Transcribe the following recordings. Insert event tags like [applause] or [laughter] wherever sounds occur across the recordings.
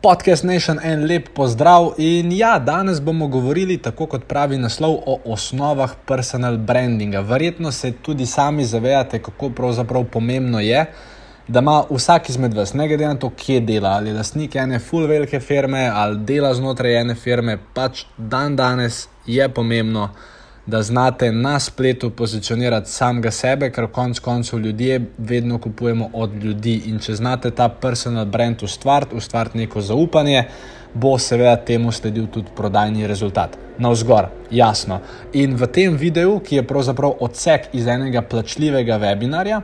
Podcast Nation, en lep pozdrav. In ja, danes bomo govorili, tako kot pravi naslov, o osnovah personal brandinga. Verjetno se tudi sami zavedate, kako pravzaprav pomembno je, da ima vsak izmed vas, ne glede na to, kje dela, ali lastnik ene full velike firme ali dela znotraj ene firme, pač dan danes je pomembno da znate na spletu pozicionirati samega sebe, ker konec koncev ljudje vedno kupujemo od ljudi. In če znate ta personal brand ustvariti, ustvariti neko zaupanje, bo seveda temu sledil tudi prodajni rezultat. Na vzgor, jasno. In v tem videu, ki je pravzaprav odsek iz enega plačljivega webinarja.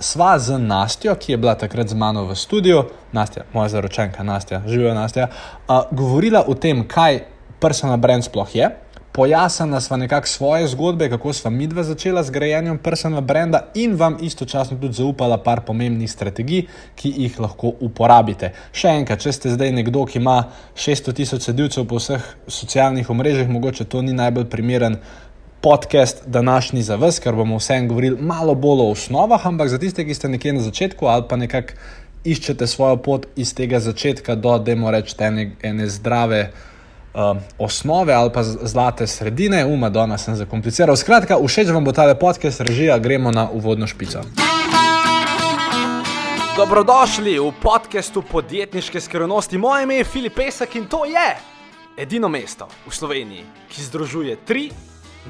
Sva z Nastjo, ki je bila takrat z mano v studiu, Nastja, moja zaročenka, Nastja, živijo Nastja, uh, govorila o tem, kaj personal brand sploh je, pojasnila sva nekako svoje zgodbe, kako sva midva začela z grajenjem personal branda in vam istočasno tudi zaupala par pomembnih strategij, ki jih lahko uporabite. Še enkrat, če ste zdaj nekdo, ki ima 600 tisoč sedilcev po vseh socialnih omrežjih, mogoče to ni najbolj primeren. Podcast današnji za vas, ker bomo vsem govorili malo bolj o osnovah, ampak za tiste, ki ste nekje na začetku ali pa nekako iščete svojo pot iz tega začetka do, da moramo reči, ene, zdrave, uh, osnove ali pa zlate sredine, uma, da sem zakompliciral. Skratka, všeč vam bo ta podcast, režija, gremo na uvodno špico. Dobrodošli v podkastu podjetniške skrivnosti. Moje ime je Filip Pesek in to je edino mesto v Sloveniji, ki združuje tri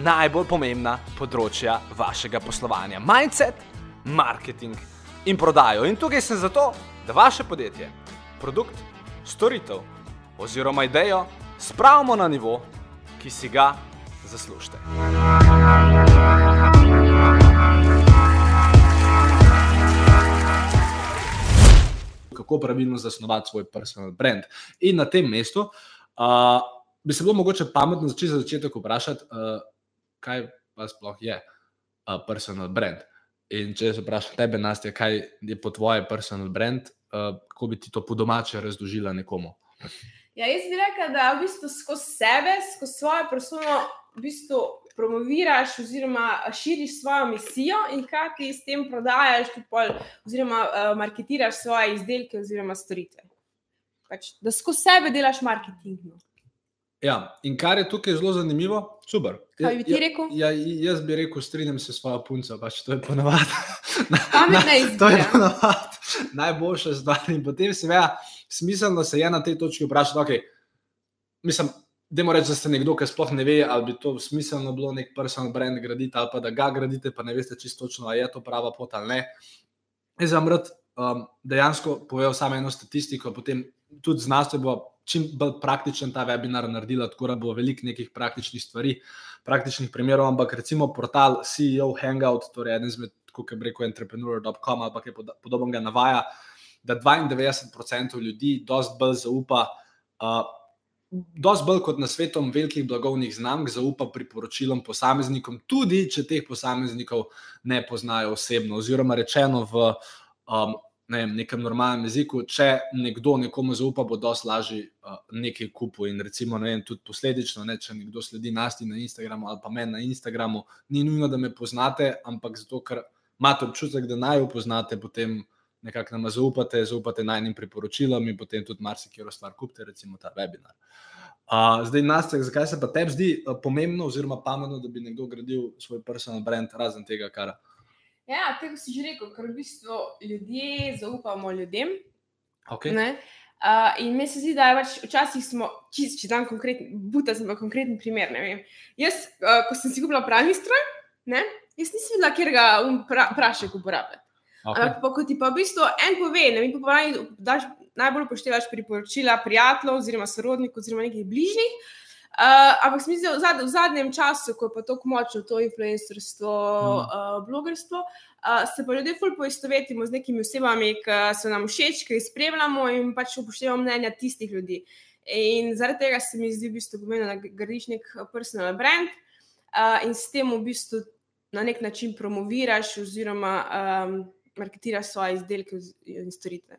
najbolj pomembna področja vašega poslovanja: mindset, marketing in prodajo. In tukaj sem zato, da vaše podjetje, produkt, storitev oziroma idejo spravimo na nivo, ki si ga zaslužite. Kako pravilno zasnovati svoj personal brand. In na tem mestu uh, bi se bilo mogoče pametno začeti za začetek vprašati, uh, kaj pa sploh je uh, personal brand. In če se vprašam tebe, Nastja, kaj je po tvoje personal brand, uh, kako bi ti to po domače razložila nekomu? Ja, jaz bi rekla, da v bistvu skozi sebe, skozi svojo persono, v bistvu promoviraš oziroma širiš svojo misijo in hkrati s tem prodajaš pol, oziroma uh, marketiraš svoje izdelke oziroma storitve. Pač, da skozi sebe delaš marketing. No. Ja, in kar je tukaj zelo zanimivo, super. Kaj bi ti ja, rekel? Ja, ja, jaz bi rekel, strinjam se s svojo punco, pač to je ponovadi. [laughs] to je ponovadi najboljša stvar. In potem se veja smiselno se je na tej točki vprašati, okay, mislim, da moramo reči, da ste nekdo, ki sploh ne ve, ali bi to smiselno bilo nek personal brand graditi, ali pa da ga gradite, pa ne veste čisto točno, ali je to prava pot ali ne. Jaz vam rad um, dejansko povedal samo eno statistiko, potem tudi znanstveno bo čim bolj praktičen ta webinar naredila, tako da bo veliko nekih praktičnih stvari, praktičnih primerov, ampak recimo portal CEO Hangout, torej eden izmed, kot je rekel, entrepreneur.com ali pa kaj podobnega navaja da 92% ljudi dosti bolj zaupa, uh, dosti bolj kot na svetu velikih blagovnih znamk, zaupa priporočilom posameznikom, tudi če teh posameznikov ne poznajo osebno. Oziroma, rečeno v um, ne vem, nekem normalnem jeziku, če nekdo nekomu zaupa, bo dosti lažje uh, nekaj kupu. In recimo, ne vem, tudi posledično, ne, če nekdo sledi nasti na Instagramu ali pa meni na Instagramu, ni nujno, da me poznate, ampak zato, ker imate občutek, da naj jo poznate, potem nekako nam zaupate, zaupate najnim priporočilom in potem tudi marsikaj stvar kupite, recimo ta webinar. Uh, zdaj, Nastek, zakaj se pa tebi zdi pomembno oziroma pametno, da bi nekdo gradil svoj personal brand razen tega, kar? Ja, tega si že rekel, ker v bistvu ljudje zaupamo ljudem. Okay. Uh, in mi se zdi, da je pač včasih smo, če, če dam konkreten, buta sem pa konkreten primer. Jaz, uh, ko sem si kupila pravni stroj, ne, jaz nisem videla, kjer ga um pra, prašek uporabljati. Okay. Ampak, ko ti pa v bistvu en pove, ne vem, pa daš, najbolj upoštevaš priporočila prijateljev, oziroma sorodnikov, oziroma nekih bližnjih. Uh, ampak mi zdi, v zadnjem času, ko je pa tako močno to influencerstvo, mm. uh, blogerstvo, uh, se pa ljudje fulj poistovetimo z nekimi osebami, ki so nam všeč, ki jih spremljamo in pač upoštevamo mnenja tistih ljudi. In zaradi tega se mi zdi, v bistvu, pomeni, da gradiš nek personal brand uh, in s tem v bistvu na nek način promoviraš oziroma um, marketiraš svoje izdelke in storitve.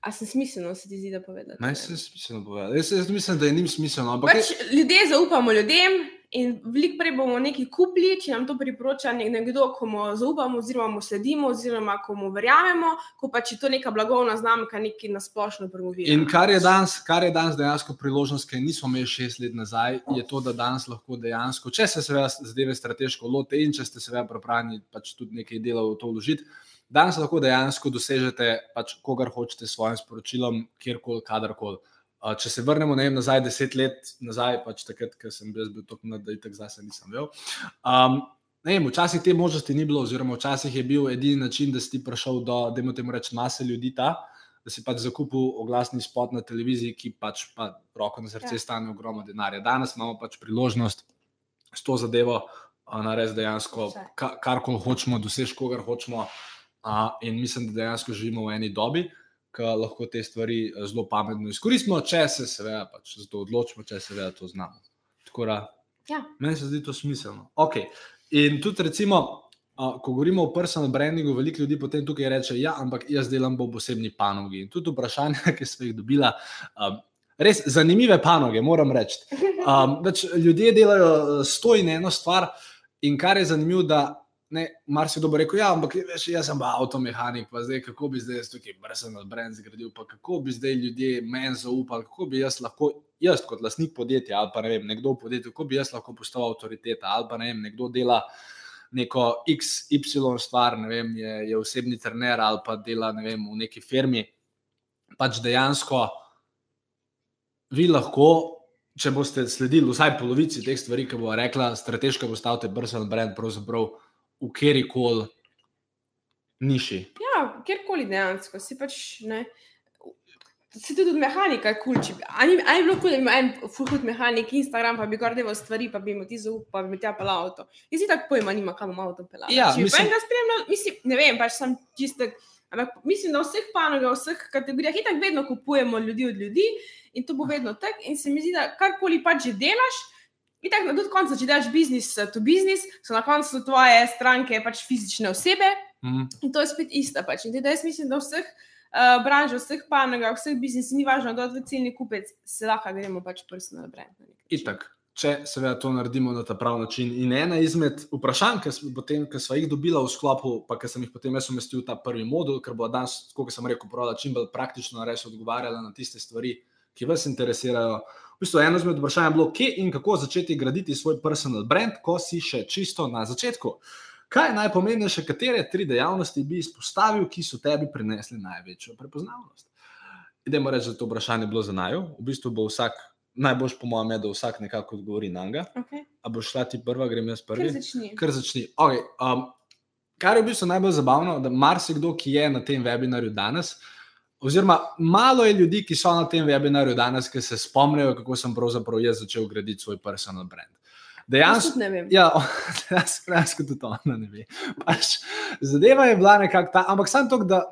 A se smiselno se ti zdi, da povedati? Ne, se smiselno povedati. Jaz, jaz mislim, da je njim smiselno. Pač je... Ljudje zaupamo ljudem In veliko prej bomo nekaj kupili, če nam to priporoča nek- nekdo, komu zaupamo, oziroma mu sledimo, oziroma komu verjamemo, kot pa če to neka blagovna znamka nekaj nasplošno promovira. In kar je, danes, kar je danes dejansko priložnost, ki nismo imeli šest let nazaj, je to, da danes lahko dejansko, če se seveda zadeve strateško lote in če ste seveda pripravljeni pač tudi nekaj dela v to vložiti, danes lahko dejansko dosežete pač kogar hočete s svojim sporočilom, kjerkoli, kadarkoli. Uh, Če se vrnemo ne vem, nazaj, deset let nazaj, pač takrat, ko sem bil, bil tako mlad, da je tako zdaj se nisem vel. Um, ne vem, včasih te možnosti ni bilo, oziroma včasih je bil edini način, da si ti prišel do, da temu reči, mase ljudi ta, da si pač zakupil oglasni spot na televiziji, ki pač pa roko na srce Ja. stane ogromno denarja. Danes imamo pač priložnost s to zadevo uh, narediti dejansko, Vse. ka, karkoli hočemo, doseči, kogar hočemo. Uh, in mislim, da dejansko živimo v eni dobi, ki lahko te stvari eh, zelo pametno izkoristimo, če se seveda pač za to odločimo, če seveda to znamo. Tako da, Ja. meni se zdi to smiselno. Okay. In tudi, recimo, uh, ko govorimo o personal brandingu, veliko ljudi potem tukaj reče, ja, ampak jaz delam po posebni panogi. In tudi vprašanja, [laughs] ki smo jih dobila. Um, Res zanimive panoge, moram reči. Um, [laughs] več ljudje delajo eh, sto in eno stvar, in kar je zanimivo, da ne, marsikdo bo rekel: Ja, ampak veš, jaz sem avtomehanik, pa zdaj kako bi zdaj jaz tukaj personal brand zgradil, pa kako bi zdaj ljudje meni zaupali, kako bi jaz lahko, jaz kot lastnik podjetja ali pa ne vem, nekdo v podjetju, kako bi jaz lahko postal avtoriteta ali pa ne vem, nekdo dela. Neko XY stvar, ne vem, je, je osebni trener ali pa dela ne vem, v neki firmi. Pač dejansko vi lahko, če boste sledili vsaj polovici teh stvari, ki bo rekla, strateško postavite personal brand, pravzaprav v kjeri koli niši. Ja, kjerkoli dejansko, si pač ne. Si tudi od mehanika, kul. Cool, ani ani bilo kul, da imel en fuhud mehanik, Instagram, pa bi gor delal stvari, pa bi mu ti zaupal, pa bi mi tja pel avto. Jaz si tako pojma, nima kam avto pelati. Ja, Če mislim- pa enega spremljal, mislim, ne vem, pač sem čisto. Ampak mislim, da v vseh panogah, v vseh kategorijah, itak vedno kupujemo ljudi od ljudi in to bo vedno tako. In se mi zdi, da karkoli pač že delaš, in tako na tudi koncu, če delaš biznis to biznis, so na koncu tvoje stranke pač fizične osebe, Mm. In to je spet isto. Pač. In teda jaz mislim, da vseh uh, branžah, v vseh panogah, vseh biznisih, ni važno, da je ciljni kupec, se lahko gremo pač brand. na način. Itak, če seveda to naredimo na ta prav način. In ena izmed vprašanj, ki smo, jih dobila v sklopu, pa ki sem jih potem jaz umestil v ta prvi modul, ker bo danes, kot sem rekel, pravila čim bolj praktično res odgovarjala na tiste stvari, ki vas interesirajo. V bistvu eno izmed vprašanj je bilo, kje in kako začeti graditi svoj personal brand, ko si še čisto na začetku. Kaj je najpomembnejše, katere tri dejavnosti bi izpostavil, ki so tebi prinesli največjo prepoznavnost? Idemo reči, da je to vprašanje bilo za naju. V bistvu bo vsak, najboljš po mojem, je, da vsak nekako odgovori na njega. Okay. A boš šla ti prva, grem jaz Kar prvi? začni. Kar začni. Okay, um, kar je v bistvu najbolj zabavno, da marsikdo, ki je na tem webinarju danes, oziroma malo je ljudi, ki so na tem webinarju danes, ki se spomnijo, kako sem pravzaprav jaz začel graditi svoj personal brand. Dejansko, ne vem. Ja, [laughs] dejansko, tudi ona ne ve. Pač, zadeva je bila nekako ta, ampak samo to, da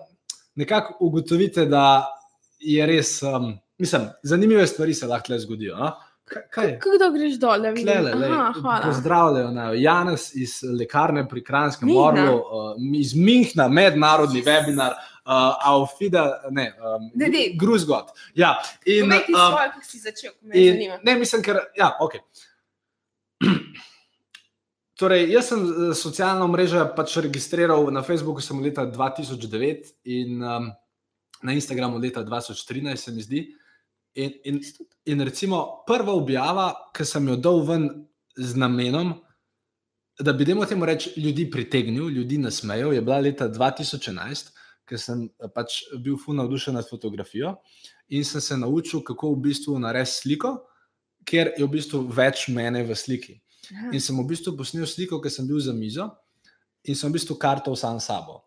nekako ugotovite, da je res, um, mislim, zanimive stvari se lahko le zgodijo. No? Kaj? Kako greš dol, da vidiš? Klele, lej, Aha, hvala. pozdravljajo na Janes iz lekarne pri Kranskem Mihna. Morju, uh, iz Minhna, mednarodni webinar, uh, Aufida, ne, um, dej. Gruzgot. Ja, in, Povej ti um, svoje, kako si začel, ko me In, zanima. ne, mislim, ker. Ja, okay. [clears throat] torej, jaz sem eh, socialno mrežo pač registriral na Facebooku leta 2009 in um, na Instagramu leta 2013, se mi zdi. In, in, in recimo prva objava, ki sem jo dal ven z namenom, da bi demo temu reči, ljudi pritegnil, ljudi nasmejal, je bila leta 2011, ker sem eh, pač bil ful navdušen nad fotografijo in sem se naučil, kako v bistvu narediti sliko, ker je v bistvu več mene v sliki. Aha. In sem v bistvu posnel sliko, ker sem bil za mizo in sem v bistvu kartal sam sabo.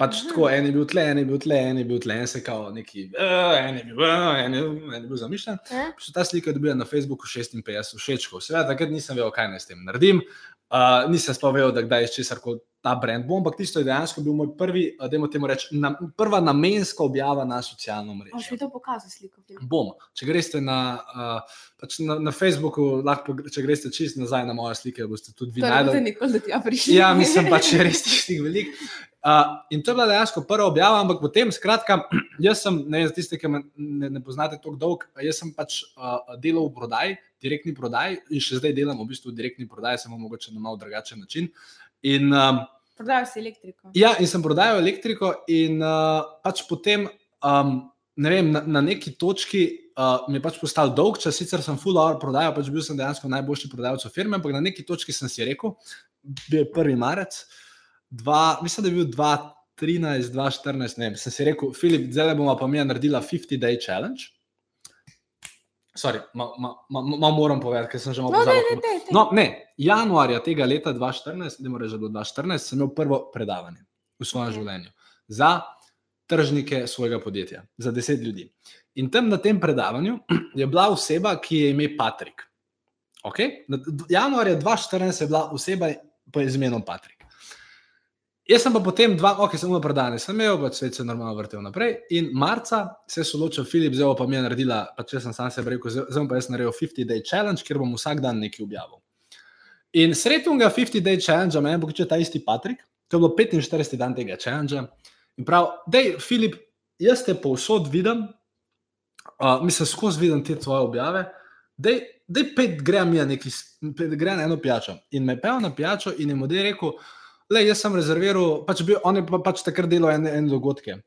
Pač Aha. tako, en je bil tle, en je bil tle, en je bil tle, en se kao neki, uh, en je bil, uh, en je, en je bil zamišljen. Eh? So ta slika je dobila na Facebooku 56 všečkov. Seveda, takrat nisem vedel, kaj naj s tem naredim. Uh, nisem sploh vedel, da kdaj iz česar koli ta brand bo, ampak tisto je dejansko bil moj prvi, uh, da temu reči, na, prva namenska objava na socialno mrežo. mi to pokazal sliko? Bom. Če greste na, uh, pač na, na Facebooku, lahko, če greste čist nazaj na moje slike, boste tudi vi To ne boste najdel. nikoli do tja prišli. Ja, mislim pač, res tistih velik. Uh, in to je bila dejansko prva objava, ampak potem, skratka, [clears throat] jaz sem, ne za tiste, ki me ne, ne poznate tako dolgo, jaz sem pač uh, delal v prodaji, direktni prodaji in še zdaj delam v bistvu direktni prodaji, samo mogoče na malo drugačen način. In, um, Prodajal si elektriko. Ja, in sem prodajal elektriko, in uh, pač potem, um, ne vem, na, na neki točki uh, mi je pač postal dolg čas, sicer sem full hour prodajal, pač bil sem dejansko najboljši prodajalec v firmi, ampak na neki točki sem si rekel, bil je 1. marec dva, mislim, da je bil 2013, 2014, ne vem, sem si rekel, Filip, zdaj bomo pa mi naredila 50-day challenge. Sorry, ma, ma, ma, ma moram povedati, ker sem že malo No, pozabil. daj, daj, daj. No, ne, januarja tega leta 2014, ne more že do 2014, sem imel prvo predavanje v svojem Ok. življenju za tržnike svojega podjetja, za deset ljudi. In tam na tem predavanju je bila oseba, ki je ime Patrik. Okay? Januarja 2014 je bila oseba po imenu Patrik. Jaz sem pa potem dva, ok, sem umil predane, sem imel, pač svet se je normalno vrtel naprej. In marca se je soločil Filip, bo pa mi je naredila, pa če sem sam sebi rekel, bom pa jaz naredil 50-day challenge, kjer bom vsak dan nekaj objavil. In srednjega 50-day challenge, meni bo če ta isti Patrik, to je bilo 45 dan tega challenge. In prav, dej, Filip, jaz te povsod vidim, uh, mislim, skozi vidim te tvoje objave. Dej, dej pet grem ja neki, pet grem eno pijačo. In me je pel na pijačo in je mu rekel, le jaz sem rezerviral, pač bil, on je pa, pač takrat delal ene, ene dogodke.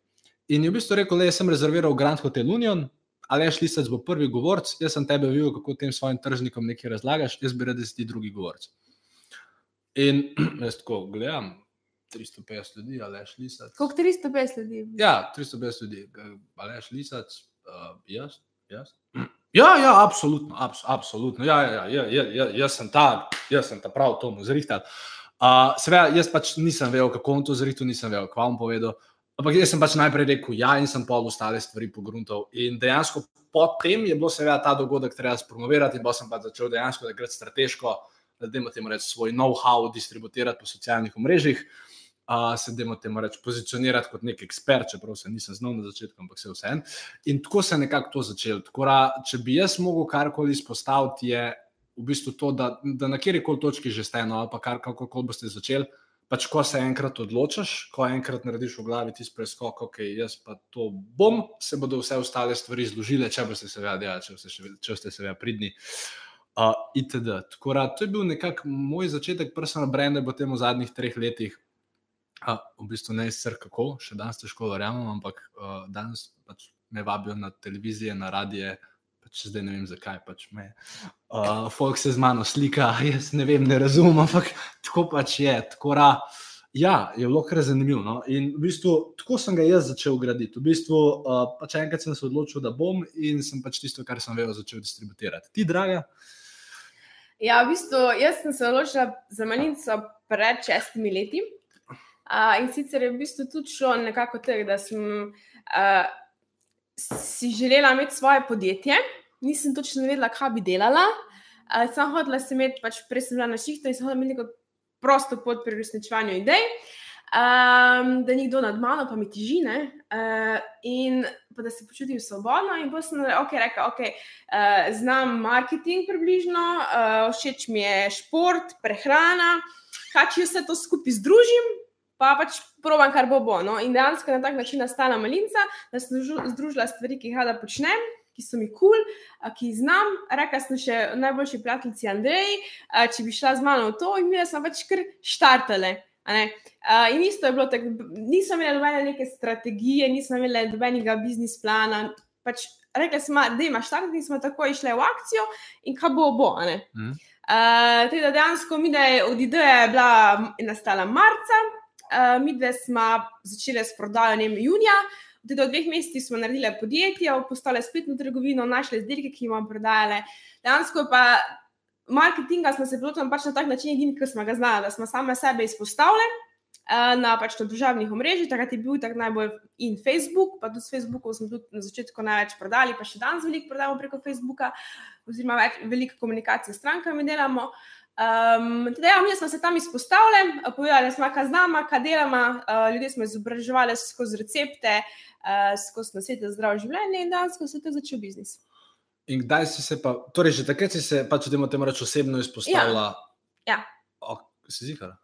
In je v bistvu rekel, le jaz sem rezerviral Grand Hotel Union, ali ješ lisec bo prvi govorc, jaz sem tebe videl, kako tem svojim tržnikom nekaj razlagaš, jaz bi rad, da si ti drugi govorc. In [clears throat] jaz tako gledam, 350 ljudi, ali ješ lisec. Koliko 350 ljudi? Ja, 350 ljudi, ali ješ lisec, uh, jaz, jaz. [clears throat] Ja, ja, absolutno, abs, absolutno. Ja, ja, ja, ja, ja, ja, jaz sem ta, jaz sem ta prav to mu zrihtal. Uh, Seveda, jaz pač nisem vedel, kako on to zrihtal, nisem vedel, kva vam povedal. Ampak jaz sem pač najprej rekel, ja, in sem pol ostale stvari pogruntal. In dejansko potem je bilo seveda ta dogodek treba spromovirati, in pa sem pa začel dejansko da igrati strateško, da dajmo temu reči svoj know-how distribuirati po socialnih omrežjih. Uh, se dajmo temu reči pozicionirati kot nek ekspert, čeprav se nisem znal na začetku, ampak se vse en. In tako se je nekako to začelo. Tako da, če bi jaz mogel karkoli izpostaviti, je v bistvu to, da, da na kjer koli točki že ste, no, ali pa kar kako boste začeli. Pač, ko se enkrat odločiš, ko enkrat narediš v glavi tisti preskok, ok, jaz pa to bom, se bodo vse ostale stvari zložile, če boste seveda delali, če, še- če ste seveda pridni. Uh, itd. Tako da, to je bil nekako moj začetek personal branda, potem v zadnjih treh letih. Uh, v bistvu ne sicer kako, še danes težko verjamem, ampak uh, danes pač me vabijo na televizije, na radije, pač zdaj ne vem zakaj. Pač me, uh, folk se z mano slika, [laughs] jaz ne vem, ne razumem, ampak tako pač je. Tako da, ja, je bilo kar zanimivo. No? In v bistvu tako sem ga jaz začel graditi. V bistvu uh, pač enkrat sem se odločil, da bom in sem pač tisto, kar sem vedel, začel distribuirati. Ti, draga? Ja, v bistvu, jaz sem se odločila za menico pred šestimi leti. Uh, in sicer je v bistvu tudi šlo nekako tako, da sem uh, si želela imeti svoje podjetje, nisem točno vedela, kaj bi delala. Uh, sem hodila sem imeti, pač prej sem bila na šihtu in sem hodila imeti neko prosto pot pri uresničevanju idej. Um, da ni kdo nad mano, pa mi teži, ne? uh, in pa da se počutim svobodno. In potem sem okay, rekla, ok, uh, znam marketing približno, uh, všeč mi je šport, prehrana, kaj če vse to skupaj združim, pa pač provam, kar bo bo. No? In dejansko na tak način nastala malinca, da sem združila stvari, ki jih rada počnem. Ki so mi kul, cool, ki jih znam. Rekla sem še najboljši prijateljici Andreji, a, če bi šla z mano v to, in mi smo pač kar štartale. In isto je bilo tako, nisem imela nobene neke strategije, nisem imela nobenega biznis plana. Pač rekla sem, da imaš štart, in smo tako išle v akcijo, in kaj bo, bo. Mm. Uh, teda dejansko mi, da je od ideje bila nastala marca, uh, mi dve smo začeli s prodajanjem junija. Teda v dveh mesecih smo naredili podjetje, postale spletno trgovino, našli izdelke, ki jim bomo prodajali. Dejansko pa marketinga smo se lotili pač na tak način, edini, ki smo ga znali, da smo same sebe izpostavili. eh, Na, pač na družabnih omrežjih, takrat je bil tak najbolj in Facebook, pa tudi s Facebookom smo tudi na začetku največ prodali, pa še danes veliko prodajamo preko Facebooka, oziroma več, veliko komunikacije s strankami delamo. Um, teda, ja, mi smo se tam izpostavili, povedali smo, kaj znamo, kaj delamo, uh, ljudje smo izobraževali skozi recepte, uh, skozi nasvete za zdravo življenje in danes se to začel biznis. In kdaj si se pa, torej že takrat si se, pač, da temu reči, osebno izpostavila? Ja. O, si zihar?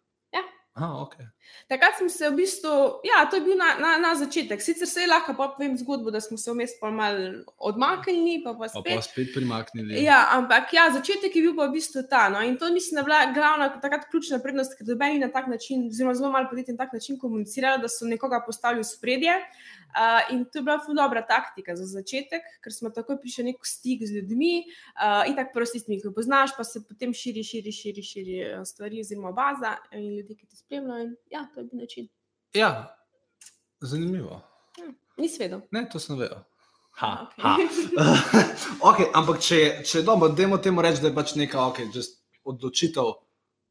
Aha, okay. Takrat smo se v bistvu, ja, to je bil na, na, na začetek. Sicer se je lahko povem zgodbo, da smo se vmes pa malo odmaknili, pa, pa spet. pa spet primaknili. Ja, ampak ja, začetek je bil pa v bistvu ta. No, in to mislim, da je bila glavna, takrat ključna prednost, ker dobeni na tak način, oziroma zelo malo podjetij na tak način komunicirali, da so nekoga postavili v spredje. Uh, in to je bila ful dobra taktika za začetek, ker smo takoj prišli nek stik z ljudmi, uh, in tako prvo s tistimi, ki jih poznaš, pa se potem širi, širi, širi, širi stvari, oziroma baza in ljudi, ki te spremljajo. In, ja, to je bil način. ja, zanimivo. Nisi vedel. Ne, to sem vedel. Ha, okej. ha. [laughs] okay, ampak če, je- če je dobro, dajmo temu reči, da je pač neka okay, odločitev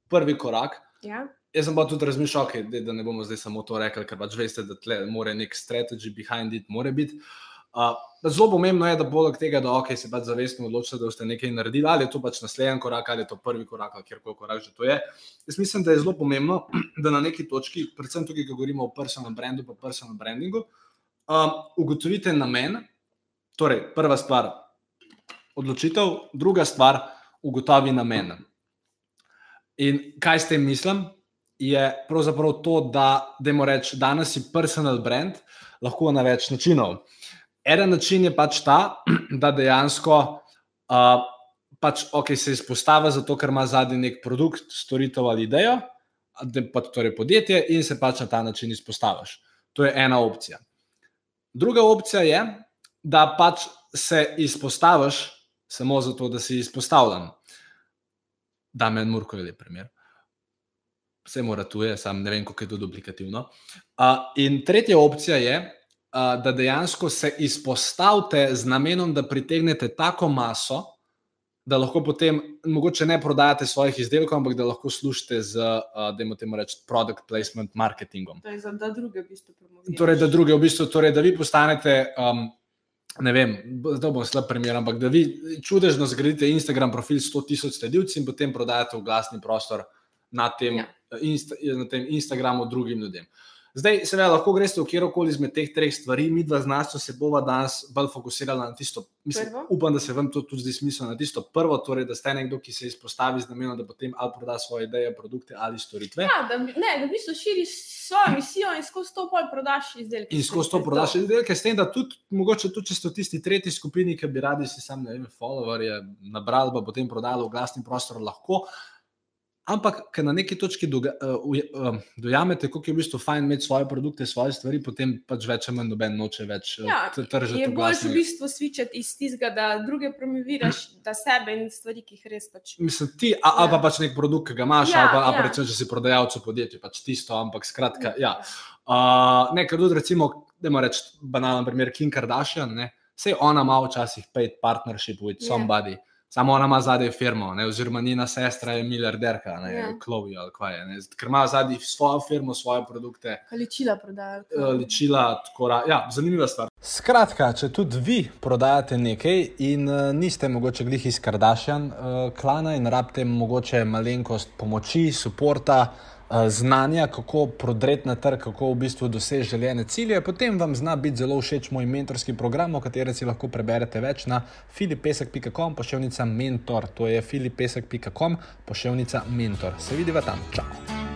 prvi korak. Ja. Jaz sem pa tudi razmišljal, okay, da ne bomo zdaj samo to rekli, ker pač veste, da tle mora nek strategy behind it, mora biti. Uh, zelo pomembno je, da poleg tega, da okay, se pač zavestno odločite, da boste nekaj naredili, ali je to pač naslednji korak, ali je to prvi korak, ali kjerkoli korak že to je. Jaz mislim, da je zelo pomembno, [clears throat] da na neki točki, predvsem tukaj, ko govorimo o personal brandu, pa personal brandingu, um, ugotovite namen. Torej, prva stvar, odločitev, druga stvar, ugotovi namen. In kaj s tem mislim? Je pravzaprav to, da dajmo reči, danes si personal brand lahko na več načinov. Eden način je pač ta, [clears throat] da dejansko uh, pač, okay, se izpostavi zato, ker ima zadnji nek produkt, storitev ali idejo, da pa torej podjetje in se pač na ta način izpostaviš. To je ena opcija. Druga opcija je, da pač se izpostaviš samo zato, da si izpostavljen. Da me Murko je lep primer. Vse mora tu je, sam ne vem, kako je to duplikativno. Uh, in tretja opcija je, uh, da dejansko se izpostavite z namenom, da pritegnete tako maso, da lahko potem, mogoče ne prodajate svojih izdelkov, ampak da lahko služite z, uh, da imate temu reči, product placement marketingom. To je za da druge v bistvu promoviraš. Torej, da druge, v bistvu, torej, da vi postanete, um, ne vem, to bom slab primer, ampak da vi čudežno zgradite Instagram profil s 100 tisoč sledilci in potem prodajate v glasni prostor na tem, Ja. Insta, na tem Instagramu drugim ljudem. Zdaj, seveda, lahko greste v kjerkoli izmed teh treh stvari, mi dva z nas se bova danes bolj fokusirala na tisto, mislim, Prvo? upam, da se vam to tudi zdi smiselno, na tisto prvo, torej, da ste nekdo, ki se izpostavi z namenom, da potem ali proda svoje ideje, produkte ali storitve. Ja, da, ne, da v bistvu širiš svojo misijo in skozi to pol prodaš izdelke. In skozi to prodaš izdelke, s tem, da tudi, mogoče tudi, če ste v tisti tretji skupini, ki bi radi si sam, ne vem, followerje nabrali, pa potem prodali v glasni prostor, lahko. Ampak, ker na neki točki doga, uh, uh, dojamete, kako je v bistvu fajn imeti svoje produkte, svoje stvari, potem pač več ali manj noben noče več uh, Ja, tržiti. Je v boljše v bistvu svičati iz tistega, da druge promoviraš, [clears throat] da sebe in stvari, ki jih res pač. Mislim, ti, a, ali Ja. pa pač nek produkt, ki ga imaš, Ja, ali pa, ali pa ja. recimo, če si prodajalec v podjetju, pač tisto, ampak skratka, ja. Uh, ne, ker tudi, recimo, da ima reči banalen primer Kim Kardashian, ne, sej ona ima včasih paid partnership with Ja. somebody. Samo ona ima zadaj firmo, ne, oziroma njena sestra je milijarderka, ne, Ja. Chloe ali kaj je. Ne, ker ima zadaj svojo firmo, svoje produkte, Ličila prodajajo. eh, ličila. Tako, ra- ja, zanimiva stvar. Skratka, če tudi vi prodajate nekaj in uh, niste mogoče glih iz Kardashian uh, klana in rabite mogoče malenkost pomoči, podpora, znanja, kako prodreti na trg, kako v bistvu doseči željene cilje, potem vam zna biti zelo všeč moj mentorski program, o katerem si lahko preberete več na filipesek.com, pošiljnica mentor. To je filipesek.com, pošiljnica mentor. Se vidiva tam. Čau!